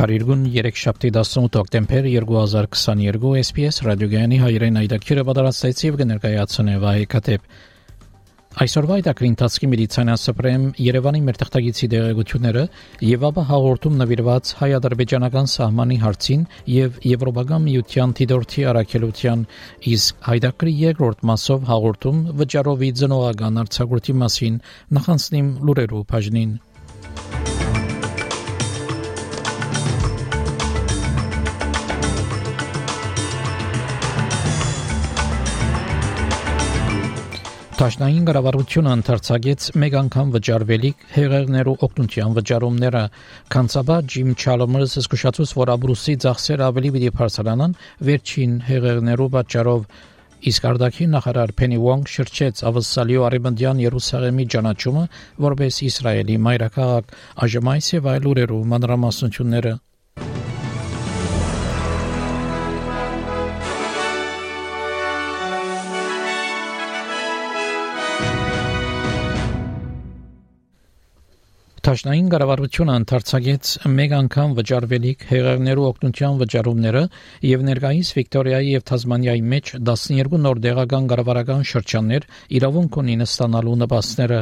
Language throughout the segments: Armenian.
Փարիգուն 3 շաբթի 18 հոկտեմբեր 2022 SPS ռադիոգյանի հայրեն այդակիրը պատրաստեց եւ կներկայացնե վահե կատեփ Այսօրվա այդակրին տածքի մեդիցինան սպրեմ Երևանի մեր թղթագիտի դեղեցությունները եւ ապա հաղորդում նվիրված հայ-ադրբեջանական սահմանի հարցին եւ Եվրոպական միության դիտորդի արաքելության իսկ հայդակրի երկրորդ մասով հաղորդում վճարովի ծնողական արցակուրտի մասին նախանցնիմ լուրերով բաժնին Տաշնային կառավարությունը ընդարձակեց մեկ անգամ վճարվելիք հեղեղներու օգնության վճարումները։ Կանցաբա Ջիմ Չալմերս զսկուշացուց, որ Աբրուսի ծախսերը ավելի պիտի բարձրանան վերջին հեղեղներու պատճառով Իսկ արդակի նախարար Փենի Վոնգ շրջեց ավսալիո արևմտյան Երուսաղեմի ճանաչումը որպես Իսրայելի մայրաքաղաք այժմ եւ այլ ուրերու մանրամասնությունները Տաշնային կառավարությունը ընդարձակեց մեկ անգամ վճարվելիք հեղեղներու օգնության վճարումները եւ ներկայիս Վիկտորիայի եւ Թազմանիայի մեջ 12 նոր դեղական կառավարական շրջաններ իրավունք ունին ստանալու նպաստները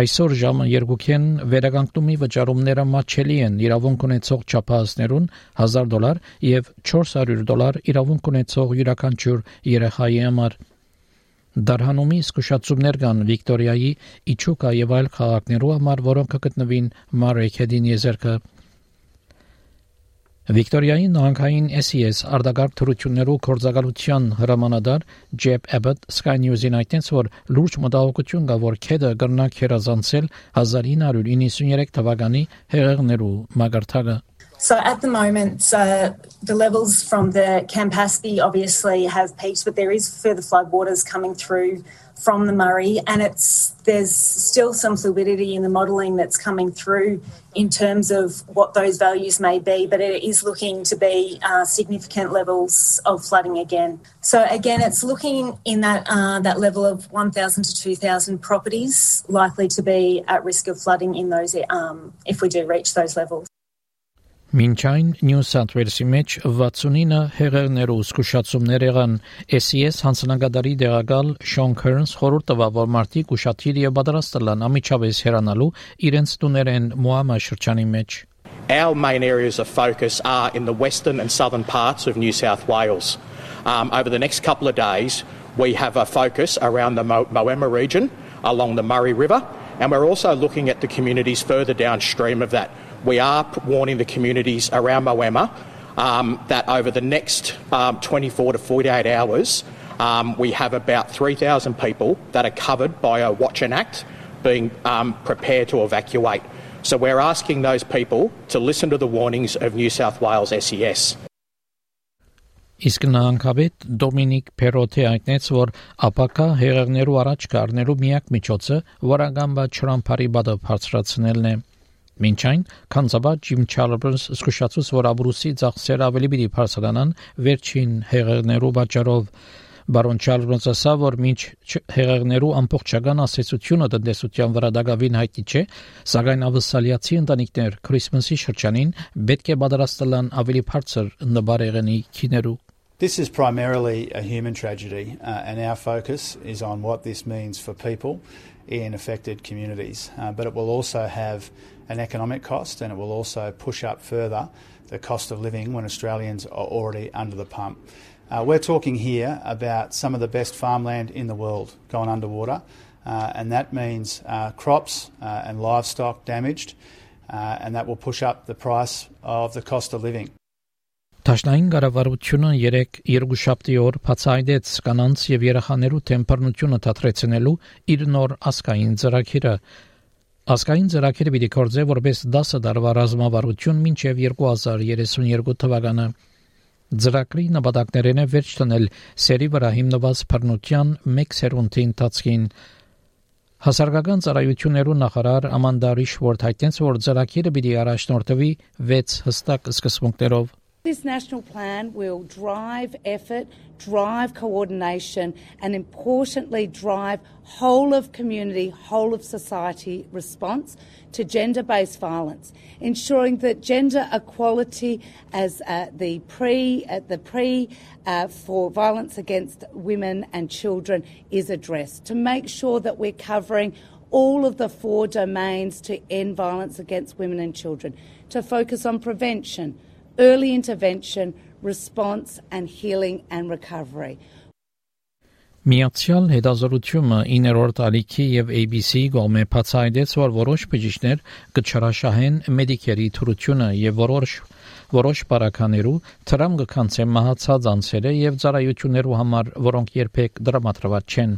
այսօր ժամը 2-ին վերականգնումի վճարումները մատչելի են իրավունք ունեցող չափահասներուն 1000 դոլար եւ 400 դոլար իրավունք ունեցող յուրաքանչյուր երեխայի համար Դարհանումի զսկուշացումներ կան Վիկտորիայի, Իչուկա եւ այլ քաղաքներու համար, որոնք կգտնվին Մարեքեդին եզերքը։ Վիկտորիայի նահանգային SES արդագարգ թրություններու կորզակալության հրամանատար Ջեփ Էբետ Sky News-ին այդտենց որ լուրջ մտահոգություն կա որ քեդը կրնա քերազանցել 1993 թվականի հեղեղներու մագարտակը So at the moment, uh, the levels from the Campaspe obviously have peaked, but there is further floodwaters coming through from the Murray, and it's there's still some fluidity in the modelling that's coming through in terms of what those values may be, but it is looking to be uh, significant levels of flooding again. So again, it's looking in that uh, that level of 1,000 to 2,000 properties likely to be at risk of flooding in those um, if we do reach those levels. Մինչ այն Նյու Սաութ Ուելսի մեջ 69 հեղեղներու զսկուշացումներ եղան SES հանցնագետարի դեղակալ Շոն Քերնս խորհուրդ տվավ որ մարդիկ ուշադիր եւ պատրաստ լան ամիջապես հեռանալու իրենց տուներեն Մուամա շրջանի մեջ Our main areas of focus are in the western and southern parts of New South Wales. Um, over the next couple of days, we have a focus around the Mo- Moema region along the Murray River, and we're also looking at the communities further downstream of that we are warning the communities around Moema um, that over the next um, 24 to 48 hours, um, we have about 3,000 people that are covered by a Watch and Act being um, prepared to evacuate. So we're asking those people to listen to the warnings of New South Wales SES. Իսկ նահանգապետ Դոմինիկ Պերոթե հայտնեց, որ ապակա հեղեղներու առաջ կառնելու միակ միջոցը վարագամբա չրամփարի բադը բարձրացնելն է։ Մինչ այն քանզաբա Ջիմ Չալբերս զսկուշացուց որ Աբրուսի ծախսերը ավելի պիտի բարձրանան վերջին հեղեղներու պատճառով Բարոն Չալբերս ասա որ մինչ հեղեղներու ամբողջական ասացությունը տնտեսության վրա դակավին հայտնի չէ, սակայն ավսալիացի ընտանիքներ Քրիսմասի շրջանին պետք է պատրաստելան ավելի բարձր նբարեղենի քիներու This is primarily a human tragedy, uh, and our focus is on what this means for people in affected communities. Uh, but it will also have an economic cost and it will also push up further the cost of living when Australians are already under the pump. Uh, we're talking here about some of the best farmland in the world going underwater, uh, and that means uh, crops uh, and livestock damaged, uh, and that will push up the price of the cost of living. Տաշնային կառավարությունը 3 երկուշաբթի օր բացահայտեց կանանց եւ երեխաներու թեմպերատուրը դադրեցնելու իր նոր ասկային ծրագիրը Ասկային ծրագիրը պիտի կորձե որպես 10 տարվա ռազմավարություն մինչև 2032 թվականը։ Ծրագրի նպատակներն է վերջ տնել սերի վրա հիմնված բռնության 1 սերունդի ընթացքին։ Հասարակական ծառայություններու նախարար Ամանդա Ռիշվորդ հայտնեց, որ ծրագիրը պիտի առաջնորդվի 6 հստակ սկզբունքներով։ This national plan will drive effort, drive coordination, and importantly, drive whole of community, whole of society response to gender based violence, ensuring that gender equality as uh, the pre, uh, the pre uh, for violence against women and children is addressed, to make sure that we're covering all of the four domains to end violence against women and children, to focus on prevention early intervention, response and healing and recovery. Միացյալ հետազոտությունը 9-րդ ալիքի եւ ABC գոմե բացահայտեց, որ որոշ բժիշկներ կչարաշահեն մեդիկերի թրությունը եւ որոշ որոշ բարականերու տրամ կքանցեն մահացած անձերը եւ ծառայություններու համար, որոնք երբեք դրամատրված չեն։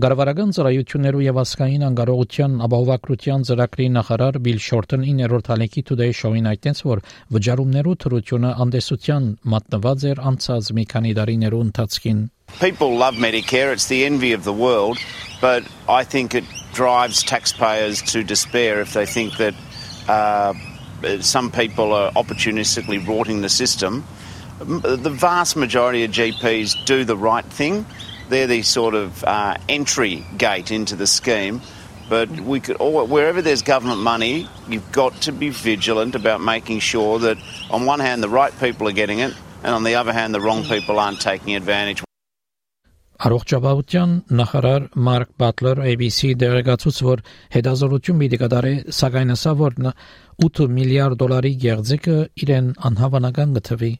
Գարավարական ծառայություններու եւ ասկային անկարողության ապահովագրության ծրագրի նախարար Բիլ Շորտն 9-րդ հալեկի Today Show-ին այդտենց որ վճարումներու թրությունը անդեսության մատնված էր անցած մի քանի տարիներու ընթացքին People love Medicare it's the envy of the world but I think it drives taxpayers to despair if they think that uh, some people are opportunistically rorting the system. The vast majority of GPs do the right thing they're the sort of uh, entry gate into the scheme. But we could, wherever there's government money, you've got to be vigilant about making sure that, on one hand, the right people are getting it, and on the other hand, the wrong people aren't taking advantage. Առողջապահության նախարար Մարկ Բատլեր ABC դերեկացուց որ հետազոտություն պիտի կատարի սակայն ասա որ 8 միլիարդ դոլարի գեղձիկը իրեն անհավանական գտնվի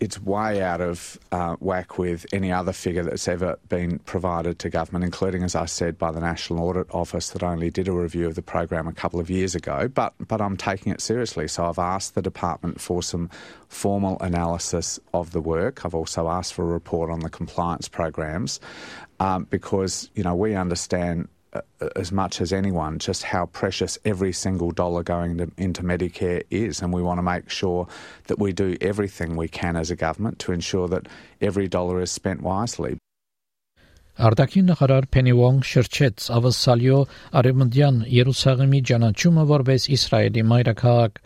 it's way out of uh, whack with any other figure that's ever been provided to government, including, as I said, by the National Audit Office that only did a review of the program a couple of years ago. But but I'm taking it seriously, so I've asked the department for some formal analysis of the work. I've also asked for a report on the compliance programs um, because you know we understand as much as anyone just how precious every single dollar going to, into Medicare is, and we want to make sure that we do everything we can as a government to ensure that every dollar is spent wisely. Արտաքին նախարար Փենի Վոնգ շրջեց ավսալյո արևմտյան Երուսաղեմի ճանաչումը որպես Իսրայելի մայրաքաղաք։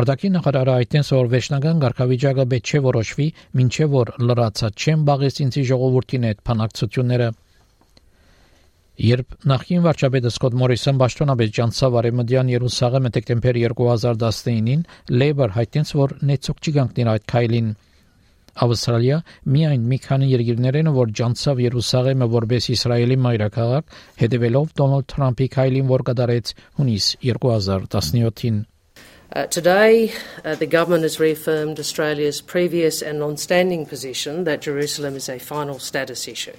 Արտաքին նախարարը այդտենց որ վերջնական ղարքավիճակը պետք չէ որոշվի, ինչեւ որ լրացած չեն բաղեցինցի ժողովրդին այդ փանակցությունները։ Երբ նախին վարչապետը Սկոտ Մորիսոն պաշտոնապես ջանցավ Արեմդյան Երուսաղեմը դեկտեմբեր 2019-ին, Labour հայտնեց, որ նեցոք չգանքներ այդ քայլին։ Ավստրալիա միայն մի քանի երկիրներ են, որ ջանցավ Երուսաղեմը որպես Իսրայելի մայրաքաղաք, հետևելով Դոնալդ Թրամփի քայլին, որ կդարեց հունիս 2017-ին։ Uh, today, uh, the government has reaffirmed Australia's previous and long-standing position that Jerusalem is a final status issue.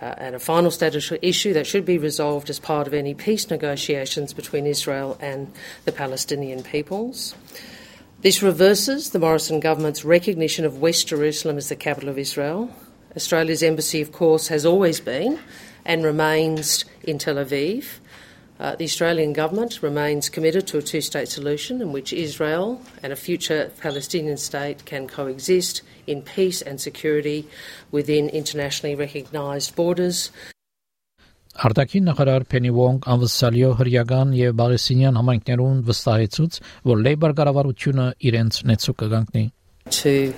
Uh, and a final status issue that should be resolved as part of any peace negotiations between Israel and the Palestinian peoples. This reverses the Morrison government's recognition of West Jerusalem as the capital of Israel. Australia's embassy, of course, has always been and remains in Tel Aviv. Uh, the Australian government remains committed to a two state solution in which Israel and a future Palestinian state can coexist in peace and security within internationally recognised borders. Արտաքին նախարար Փենի Վոնգ անվսալիո հրյական եւ Բաղեսինյան համայնքներուն վստահեցուց, որ Լեյբար կառավարությունը իրենց նեցուկ կգանքնի to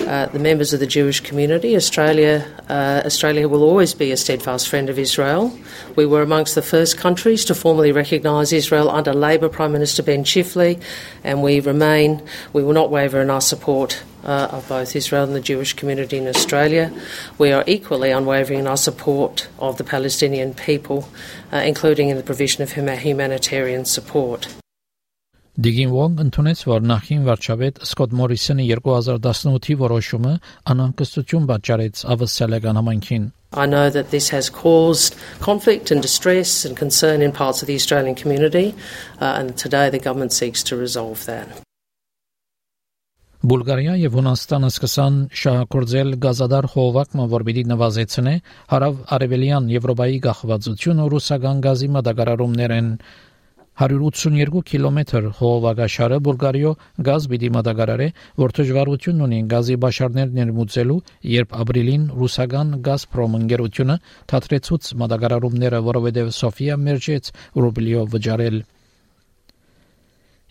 uh, the members of the Jewish community. Australia, uh, Australia will always be a steadfast friend of Israel. We were amongst the first countries to formally recognise Israel under Labor Prime Minister Ben Chifley, and we remain, we will not waver in our support uh, of both Israel and the Jewish community in Australia. We are equally unwavering in our support of the Palestinian people, uh, including in the provision of humanitarian support. Դիգին Վոնգ ընդունեց, որ նախին վարչապետ Սկոտ Մորիսոնի 2018-ի որոշումը անհանգստություն պատճառեց ավստրալիական համայնքին։ I know that this has caused conflict and distress and concern in parts of the Australian community, uh, and today the government seeks to resolve that. Բուլղարիա եւ Հունաստանը սկսան շահագործել գազադար խողովակը, որ պիտի նվազեցնե հարավ արևելյան Եվրոպայի գաղվածությունը ռուսական գազի մատակարարումներն 182 կիլոմետր խողովակաշարը Բուլղարիո գազ պիտի մատակարարե, որ դժվարություն ունի գազի բաշարներ ներմուծելու, երբ ապրիլին ռուսական Գազպրոմ ընկերությունը թատրեցուց մատակարարումները, որովհետև Սոֆիա մերժեց ռուբլիով վճարել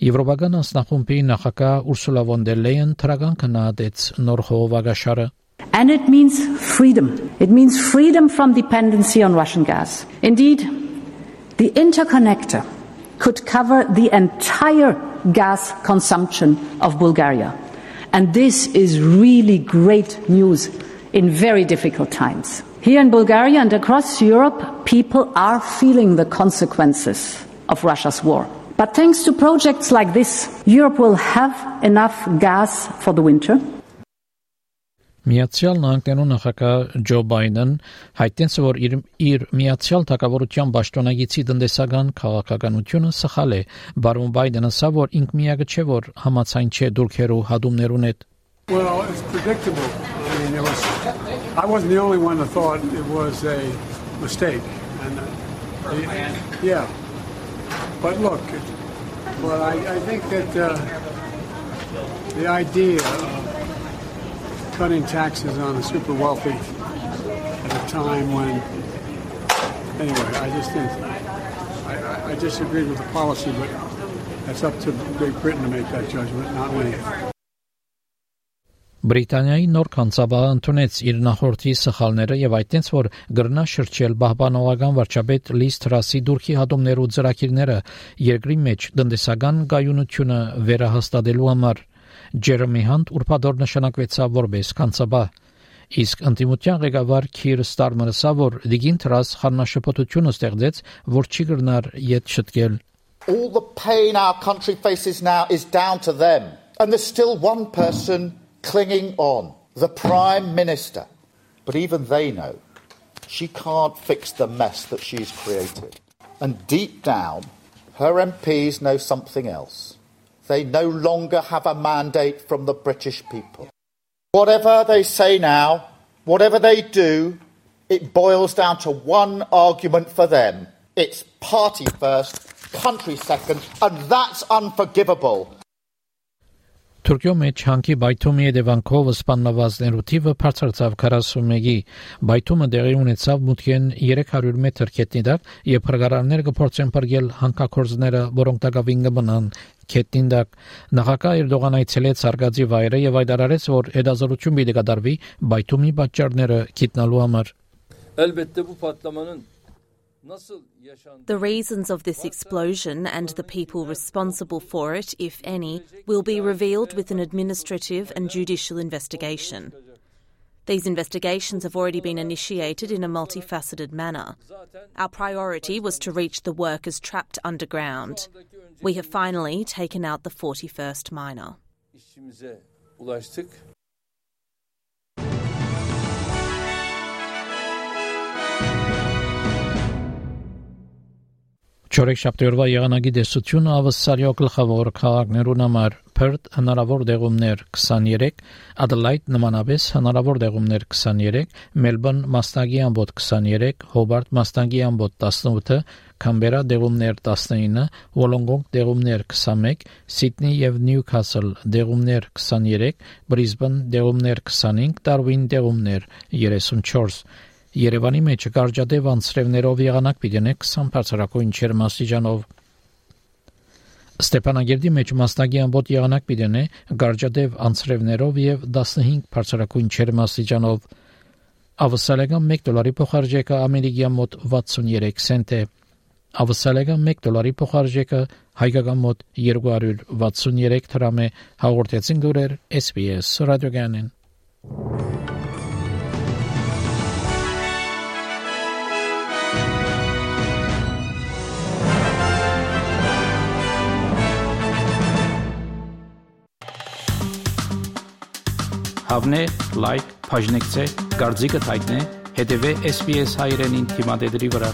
Եվրոպական անձնախումբի նախագահ Ուրսուլա վոն դեր Լեյեն թրական քննադեց նոր խողովակաշարը And it means freedom. It means freedom from dependency on Russian gas. Indeed, the interconnector could cover the entire gas consumption of Bulgaria. And this is really great news in very difficult times. Here in Bulgaria and across Europe, people are feeling the consequences of Russia's war. But thanks to projects like this, Europe will have enough gas for the winter. Միացյալ Նահանգներու նախագահ Ջո Բայդեն հայտնեց, որ իր, իր միացյալ թակավորության պաշտոնագիցի տնտեսական քաղաքականությունը սխալ է։ Բարոն Բայդենը ասա, որ ինք միակը չէ, որ համացայն չէ դուրքերու հադումներուն հետ։ Well, it's predictable. I mean, it was I wasn't the only one that thought it was a mistake. And uh, yeah. But look, but I, I think that uh, the idea of cutting taxes on the super wealthy at a time when, anyway, I just think I, I disagreed with the policy, but that's up to Great Britain to make that judgment, not me. Բրիտանիայի նոր կանցաբահը ընդունեց իր նախորդի սխալները եւ այդտենց որ գրնա շրջել բահբանողական վարչապետ Լիս Թրասի դուրքի հատումներու ծրագիրները երկրի մեջ տնտեսական գայունությունը վերահաստատելու համար Ջերեմի Հանտ ուրբաթօր նշանակվեցավ որպես կանցաբահ իսկ անտիմության ղեկավար Քիր Ստարմերը սա որ Դիգին Թրաս խառնաշփոթությունը ստեղծեց որ չի գրնար յետ շտկել All the pain our country faces now is down to them and there's still one person clinging on, the Prime Minister. But even they know she can't fix the mess that she's created. And deep down, her MPs know something else. They no longer have a mandate from the British people. Whatever they say now, whatever they do, it boils down to one argument for them. It's party first, country second, and that's unforgivable. Թուրքիո մեջ հանքի բայթումի հետևանքով սպաննվածներու թիվը բարձրացավ 41-ի։ Բայթումը դեղի ունեցավ մուտքեն 300 մետր քետնի դակ, եւ հրգարարները կփորձեն բրգել հանքակորձները, որոնք տակավին կմնան քետնին դակ։ Նախագահ Էրդողան այցելեց Արգադի վայրը եւ հայտարարեց, որ հետազոտություն պիտի կատարվի բայթումի պատճառները գիտնալու համար։ Elbette bu patlamanın The reasons of this explosion and the people responsible for it, if any, will be revealed with an administrative and judicial investigation. These investigations have already been initiated in a multifaceted manner. Our priority was to reach the workers trapped underground. We have finally taken out the 41st miner. Չորեքշաբթի եղանակի դեսությունը ավսարյո գլխավոր քաղաքներուն համար. Perth հնարավոր դեղումներ 23, Adelaide նմանապես հնարավոր դեղումներ 23, Melbourne մաստագի ամբոտ 23, Hobart մաստագի ամբոտ 18, Canberra դեղումներ 19, Wollongong դեղումներ 21, Sydney եւ Newcastle դեղումներ 23, Brisbane դեղումներ 25, Darwin դեղումներ 34 Երևանի մեջ կարճատև անցրևներով եղանակ պիտենե 20 բարձրակույն չերմաստիճանով Ստեփանագերդի մեջ մասնագի ամբոտ եղանակ պիտենե կարճատև անցրևներով եւ 15 բարձրակույն չերմաստիճանով Ավսալեգան 1 դոլարի փոխարժեքը ամերիկյան մոտ 63 سنت է Ավսալեգան 1 դոլարի փոխարժեքը հայկական մոտ 263 դրամ է հաղորդեցին դուրեր SPS ռադիոգանեն Հավնե, լայք, բաժնեկցե, դարձիկը թայտնե, հետեւե SPS հայրենին թիմադեդի վրա։